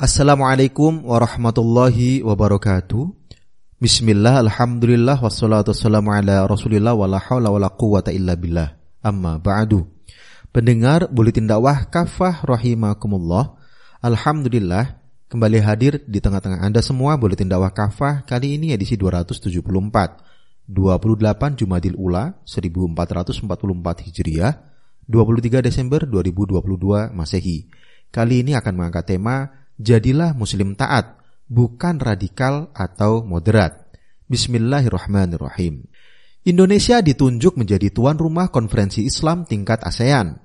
Assalamualaikum warahmatullahi wabarakatuh. Bismillah, alhamdulillah, wassalatu wassalamu ala rasulillah wa la hawla wa la quwata illa billah. Amma ba'du. Pendengar Buletin Dakwah Kafah rahimakumullah. Alhamdulillah, kembali hadir di tengah-tengah Anda semua Buletin Dakwah Kafah kali ini edisi 274. 28 Jumadil Ula 1444 Hijriah, 23 Desember 2022 Masehi. Kali ini akan mengangkat tema jadilah muslim taat, bukan radikal atau moderat. Bismillahirrahmanirrahim. Indonesia ditunjuk menjadi tuan rumah konferensi Islam tingkat ASEAN.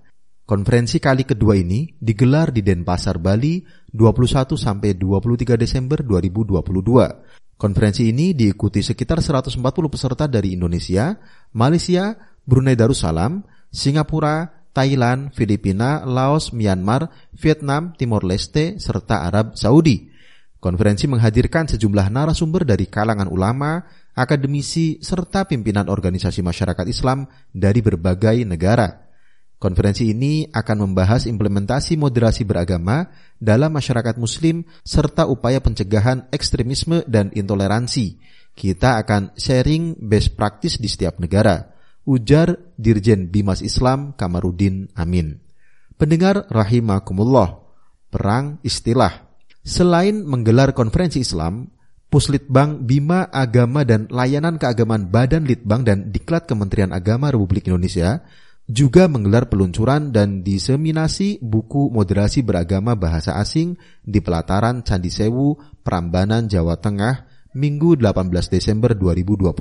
Konferensi kali kedua ini digelar di Denpasar, Bali 21 sampai 23 Desember 2022. Konferensi ini diikuti sekitar 140 peserta dari Indonesia, Malaysia, Brunei Darussalam, Singapura, Thailand, Filipina, Laos, Myanmar, Vietnam, Timor Leste, serta Arab Saudi. Konferensi menghadirkan sejumlah narasumber dari kalangan ulama, akademisi, serta pimpinan organisasi masyarakat Islam dari berbagai negara. Konferensi ini akan membahas implementasi moderasi beragama dalam masyarakat Muslim serta upaya pencegahan ekstremisme dan intoleransi. Kita akan sharing best practice di setiap negara ujar Dirjen Bimas Islam Kamarudin Amin. Pendengar rahimakumullah, perang istilah. Selain menggelar konferensi Islam, Puslitbang Bima Agama dan Layanan Keagamaan Badan Litbang dan Diklat Kementerian Agama Republik Indonesia juga menggelar peluncuran dan diseminasi buku moderasi beragama bahasa asing di pelataran Candi Sewu, Prambanan, Jawa Tengah, Minggu 18 Desember 2022.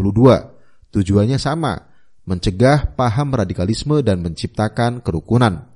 Tujuannya sama, mencegah paham radikalisme dan menciptakan kerukunan.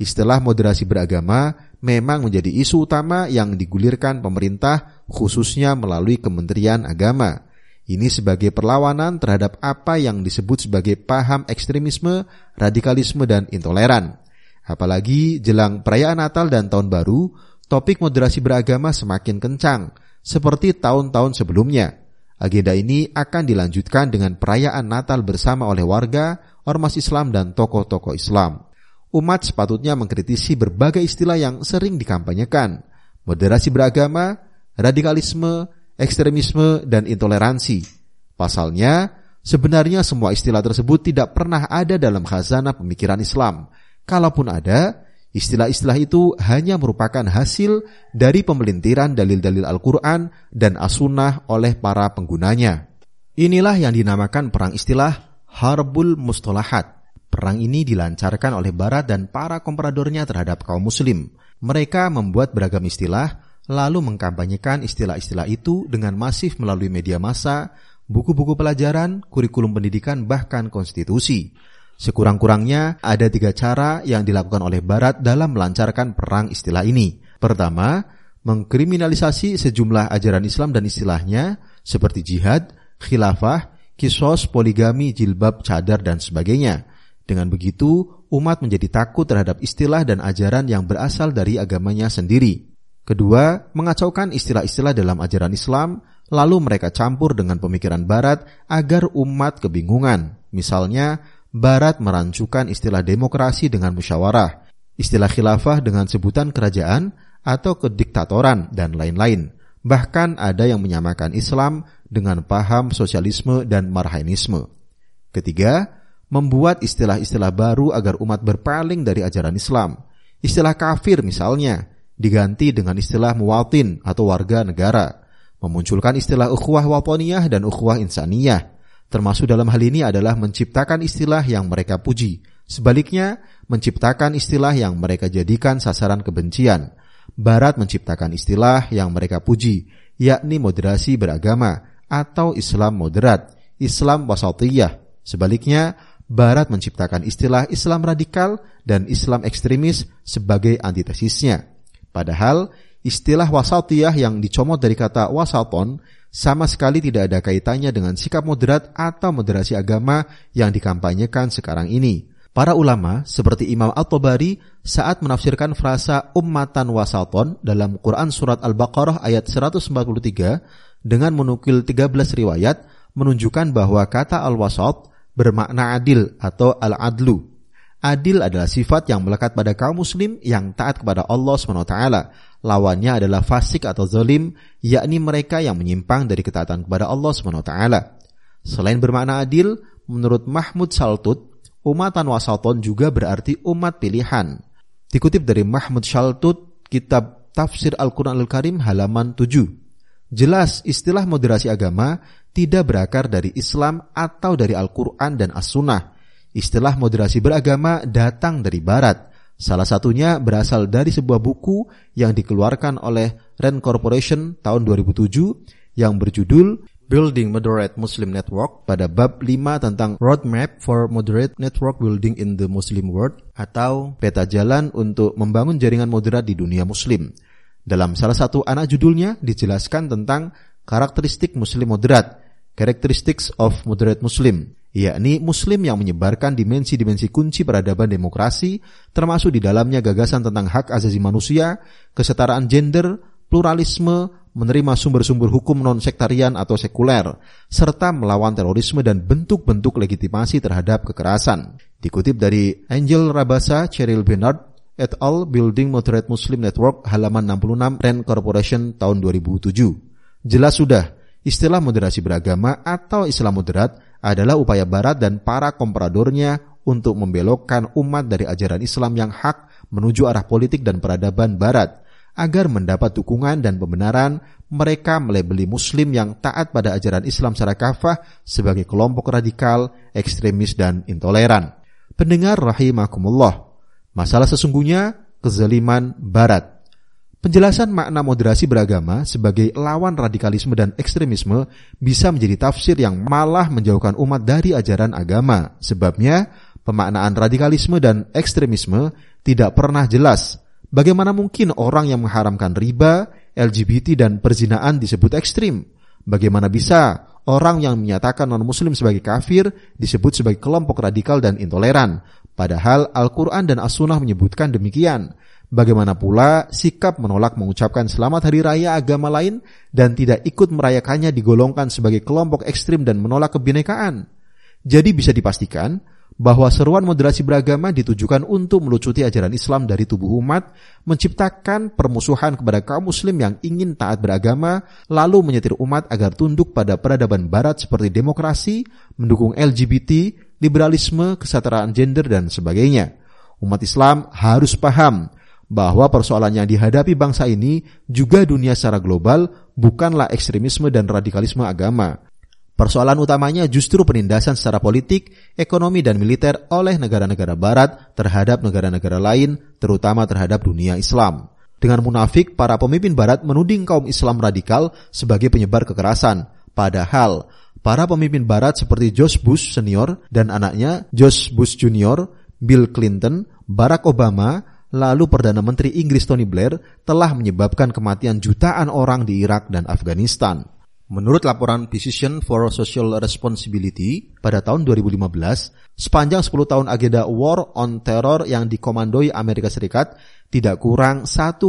Istilah moderasi beragama memang menjadi isu utama yang digulirkan pemerintah khususnya melalui Kementerian Agama. Ini sebagai perlawanan terhadap apa yang disebut sebagai paham ekstremisme, radikalisme, dan intoleran. Apalagi jelang perayaan Natal dan Tahun Baru, topik moderasi beragama semakin kencang, seperti tahun-tahun sebelumnya. Agenda ini akan dilanjutkan dengan perayaan Natal bersama oleh warga, ormas Islam, dan tokoh-tokoh Islam. Umat sepatutnya mengkritisi berbagai istilah yang sering dikampanyekan, moderasi beragama, radikalisme, ekstremisme, dan intoleransi. Pasalnya, sebenarnya semua istilah tersebut tidak pernah ada dalam khazanah pemikiran Islam. Kalaupun ada, Istilah-istilah itu hanya merupakan hasil dari pemelintiran dalil-dalil Al-Quran dan As-Sunnah oleh para penggunanya. Inilah yang dinamakan perang istilah Harbul Mustalahat. Perang ini dilancarkan oleh Barat dan para komporadornya terhadap kaum muslim. Mereka membuat beragam istilah, lalu mengkampanyekan istilah-istilah itu dengan masif melalui media massa, buku-buku pelajaran, kurikulum pendidikan, bahkan konstitusi. Sekurang-kurangnya ada tiga cara yang dilakukan oleh Barat dalam melancarkan perang istilah ini. Pertama, mengkriminalisasi sejumlah ajaran Islam dan istilahnya seperti jihad, khilafah, kisos, poligami, jilbab, cadar, dan sebagainya. Dengan begitu, umat menjadi takut terhadap istilah dan ajaran yang berasal dari agamanya sendiri. Kedua, mengacaukan istilah-istilah dalam ajaran Islam, lalu mereka campur dengan pemikiran Barat agar umat kebingungan. Misalnya, Barat merancukan istilah demokrasi dengan musyawarah, istilah khilafah dengan sebutan kerajaan atau kediktatoran, dan lain-lain. Bahkan ada yang menyamakan Islam dengan paham sosialisme dan marhainisme. Ketiga, membuat istilah-istilah baru agar umat berpaling dari ajaran Islam. Istilah kafir misalnya, diganti dengan istilah muwatin atau warga negara. Memunculkan istilah ukhuwah waponiyah dan ukhuwah insaniyah Termasuk dalam hal ini adalah menciptakan istilah yang mereka puji. Sebaliknya, menciptakan istilah yang mereka jadikan sasaran kebencian. Barat menciptakan istilah yang mereka puji, yakni moderasi beragama atau Islam moderat, Islam wasatiyah. Sebaliknya, Barat menciptakan istilah Islam radikal dan Islam ekstremis sebagai antitesisnya. Padahal, istilah wasatiyah yang dicomot dari kata wasaton sama sekali tidak ada kaitannya dengan sikap moderat atau moderasi agama yang dikampanyekan sekarang ini. Para ulama seperti Imam At-Tabari saat menafsirkan frasa ummatan wasaton dalam Quran surat Al-Baqarah ayat 143 dengan menukil 13 riwayat menunjukkan bahwa kata al-wasat bermakna adil atau al-adlu. Adil adalah sifat yang melekat pada kaum muslim yang taat kepada Allah SWT lawannya adalah fasik atau zalim, yakni mereka yang menyimpang dari ketaatan kepada Allah SWT. Selain bermakna adil, menurut Mahmud Saltut, umatan wasaton juga berarti umat pilihan. Dikutip dari Mahmud Saltut, kitab Tafsir Al-Quran Al-Karim halaman 7. Jelas istilah moderasi agama tidak berakar dari Islam atau dari Al-Quran dan As-Sunnah. Istilah moderasi beragama datang dari Barat. Salah satunya berasal dari sebuah buku yang dikeluarkan oleh Rand Corporation tahun 2007 yang berjudul Building Moderate Muslim Network pada bab 5 tentang Roadmap for Moderate Network Building in the Muslim World atau peta jalan untuk membangun jaringan moderat di dunia muslim. Dalam salah satu anak judulnya dijelaskan tentang karakteristik muslim moderat, characteristics of moderate muslim, yakni muslim yang menyebarkan dimensi-dimensi kunci peradaban demokrasi termasuk di dalamnya gagasan tentang hak asasi manusia, kesetaraan gender, pluralisme, menerima sumber-sumber hukum non-sektarian atau sekuler, serta melawan terorisme dan bentuk-bentuk legitimasi terhadap kekerasan. Dikutip dari Angel Rabasa, Cheryl Bernard, et al. Building Moderate Muslim Network, halaman 66, Rand Corporation tahun 2007. Jelas sudah, istilah moderasi beragama atau Islam moderat adalah upaya Barat dan para kompradornya untuk membelokkan umat dari ajaran Islam yang hak menuju arah politik dan peradaban Barat agar mendapat dukungan dan pembenaran, mereka melebeli muslim yang taat pada ajaran Islam secara kafah sebagai kelompok radikal, ekstremis, dan intoleran. Pendengar rahimakumullah, masalah sesungguhnya kezaliman barat. Penjelasan makna moderasi beragama sebagai lawan radikalisme dan ekstremisme bisa menjadi tafsir yang malah menjauhkan umat dari ajaran agama. Sebabnya, pemaknaan radikalisme dan ekstremisme tidak pernah jelas Bagaimana mungkin orang yang mengharamkan riba, LGBT dan perzinaan disebut ekstrim? Bagaimana bisa orang yang menyatakan non-muslim sebagai kafir disebut sebagai kelompok radikal dan intoleran? Padahal Al-Quran dan As-Sunnah menyebutkan demikian. Bagaimana pula sikap menolak mengucapkan selamat hari raya agama lain dan tidak ikut merayakannya digolongkan sebagai kelompok ekstrim dan menolak kebinekaan? Jadi bisa dipastikan bahwa seruan moderasi beragama ditujukan untuk melucuti ajaran Islam dari tubuh umat, menciptakan permusuhan kepada kaum muslim yang ingin taat beragama, lalu menyetir umat agar tunduk pada peradaban barat seperti demokrasi, mendukung LGBT, liberalisme, kesetaraan gender, dan sebagainya. Umat Islam harus paham bahwa persoalan yang dihadapi bangsa ini juga dunia secara global bukanlah ekstremisme dan radikalisme agama, Persoalan utamanya justru penindasan secara politik, ekonomi, dan militer oleh negara-negara Barat terhadap negara-negara lain, terutama terhadap dunia Islam. Dengan munafik, para pemimpin Barat menuding kaum Islam radikal sebagai penyebar kekerasan. Padahal, para pemimpin Barat seperti George Bush senior dan anaknya George Bush junior, Bill Clinton, Barack Obama, lalu Perdana Menteri Inggris Tony Blair telah menyebabkan kematian jutaan orang di Irak dan Afghanistan. Menurut laporan Decision for Social Responsibility pada tahun 2015, sepanjang 10 tahun agenda War on Terror yang dikomandoi Amerika Serikat, tidak kurang 1,3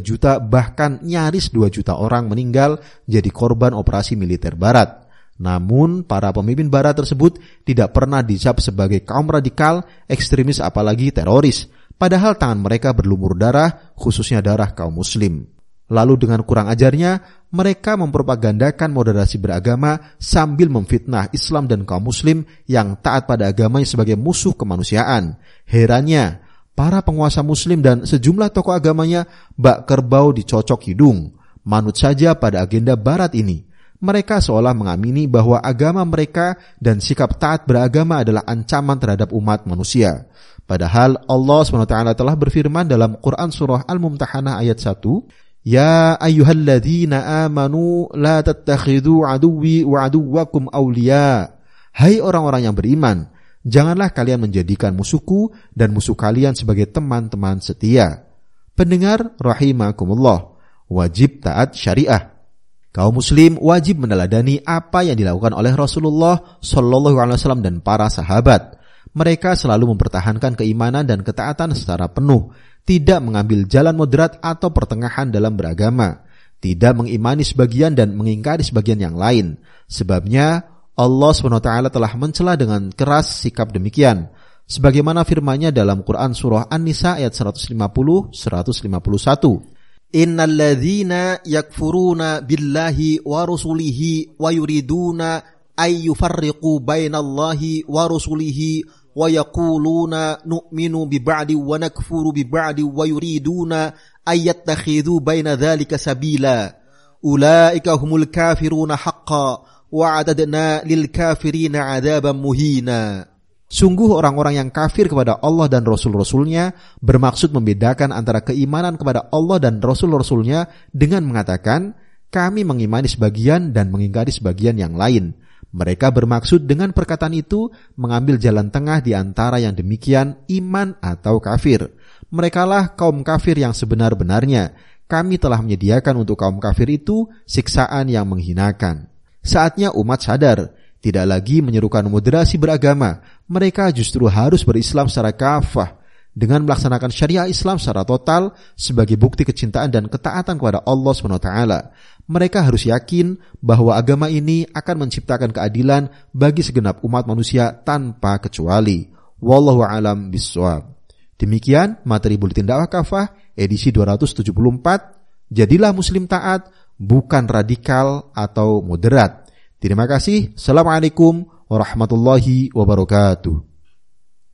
juta bahkan nyaris 2 juta orang meninggal jadi korban operasi militer barat. Namun, para pemimpin barat tersebut tidak pernah dicap sebagai kaum radikal, ekstremis apalagi teroris. Padahal tangan mereka berlumur darah, khususnya darah kaum muslim. Lalu dengan kurang ajarnya, mereka mempropagandakan moderasi beragama sambil memfitnah Islam dan kaum muslim yang taat pada agamanya sebagai musuh kemanusiaan. Herannya, para penguasa muslim dan sejumlah tokoh agamanya bak kerbau dicocok hidung. Manut saja pada agenda barat ini. Mereka seolah mengamini bahwa agama mereka dan sikap taat beragama adalah ancaman terhadap umat manusia. Padahal Allah SWT telah berfirman dalam Quran Surah Al-Mumtahanah ayat 1, Ya ayyuhalladzina amanu la tattakhidu aduwi wa aduwakum awliya. Hai orang-orang yang beriman, janganlah kalian menjadikan musuhku dan musuh kalian sebagai teman-teman setia. Pendengar rahimakumullah, wajib taat syariah. Kaum muslim wajib meneladani apa yang dilakukan oleh Rasulullah Shallallahu alaihi wasallam dan para sahabat. Mereka selalu mempertahankan keimanan dan ketaatan secara penuh, tidak mengambil jalan moderat atau pertengahan dalam beragama, tidak mengimani sebagian dan mengingkari sebagian yang lain. Sebabnya Allah SWT telah mencela dengan keras sikap demikian sebagaimana firmannya dalam Quran surah An-Nisa ayat 150 151 إن الذين يكفرون بالله ورسله ويريدون أن يفرقوا بين الله ورسله ويقولون نؤمن ببعض ونكفر ببعض ويريدون أن يتخذوا بين ذلك سبيلا. أولئك هم الكافرون حقا وعددنا للكافرين عذابا مهينا. Sungguh orang-orang yang kafir kepada Allah dan Rasul-Rasulnya bermaksud membedakan antara keimanan kepada Allah dan Rasul-Rasulnya dengan mengatakan, kami mengimani sebagian dan mengingkari sebagian yang lain. Mereka bermaksud dengan perkataan itu mengambil jalan tengah di antara yang demikian iman atau kafir. Merekalah kaum kafir yang sebenar-benarnya. Kami telah menyediakan untuk kaum kafir itu siksaan yang menghinakan. Saatnya umat sadar tidak lagi menyerukan moderasi beragama, mereka justru harus berislam secara kafah dengan melaksanakan syariah Islam secara total sebagai bukti kecintaan dan ketaatan kepada Allah SWT. Mereka harus yakin bahwa agama ini akan menciptakan keadilan bagi segenap umat manusia tanpa kecuali. Wallahu alam biswab. Demikian materi Buletin Dakwah Kafah edisi 274. Jadilah muslim taat, bukan radikal atau moderat. Terima kasih. Assalamualaikum warahmatullahi wabarakatuh.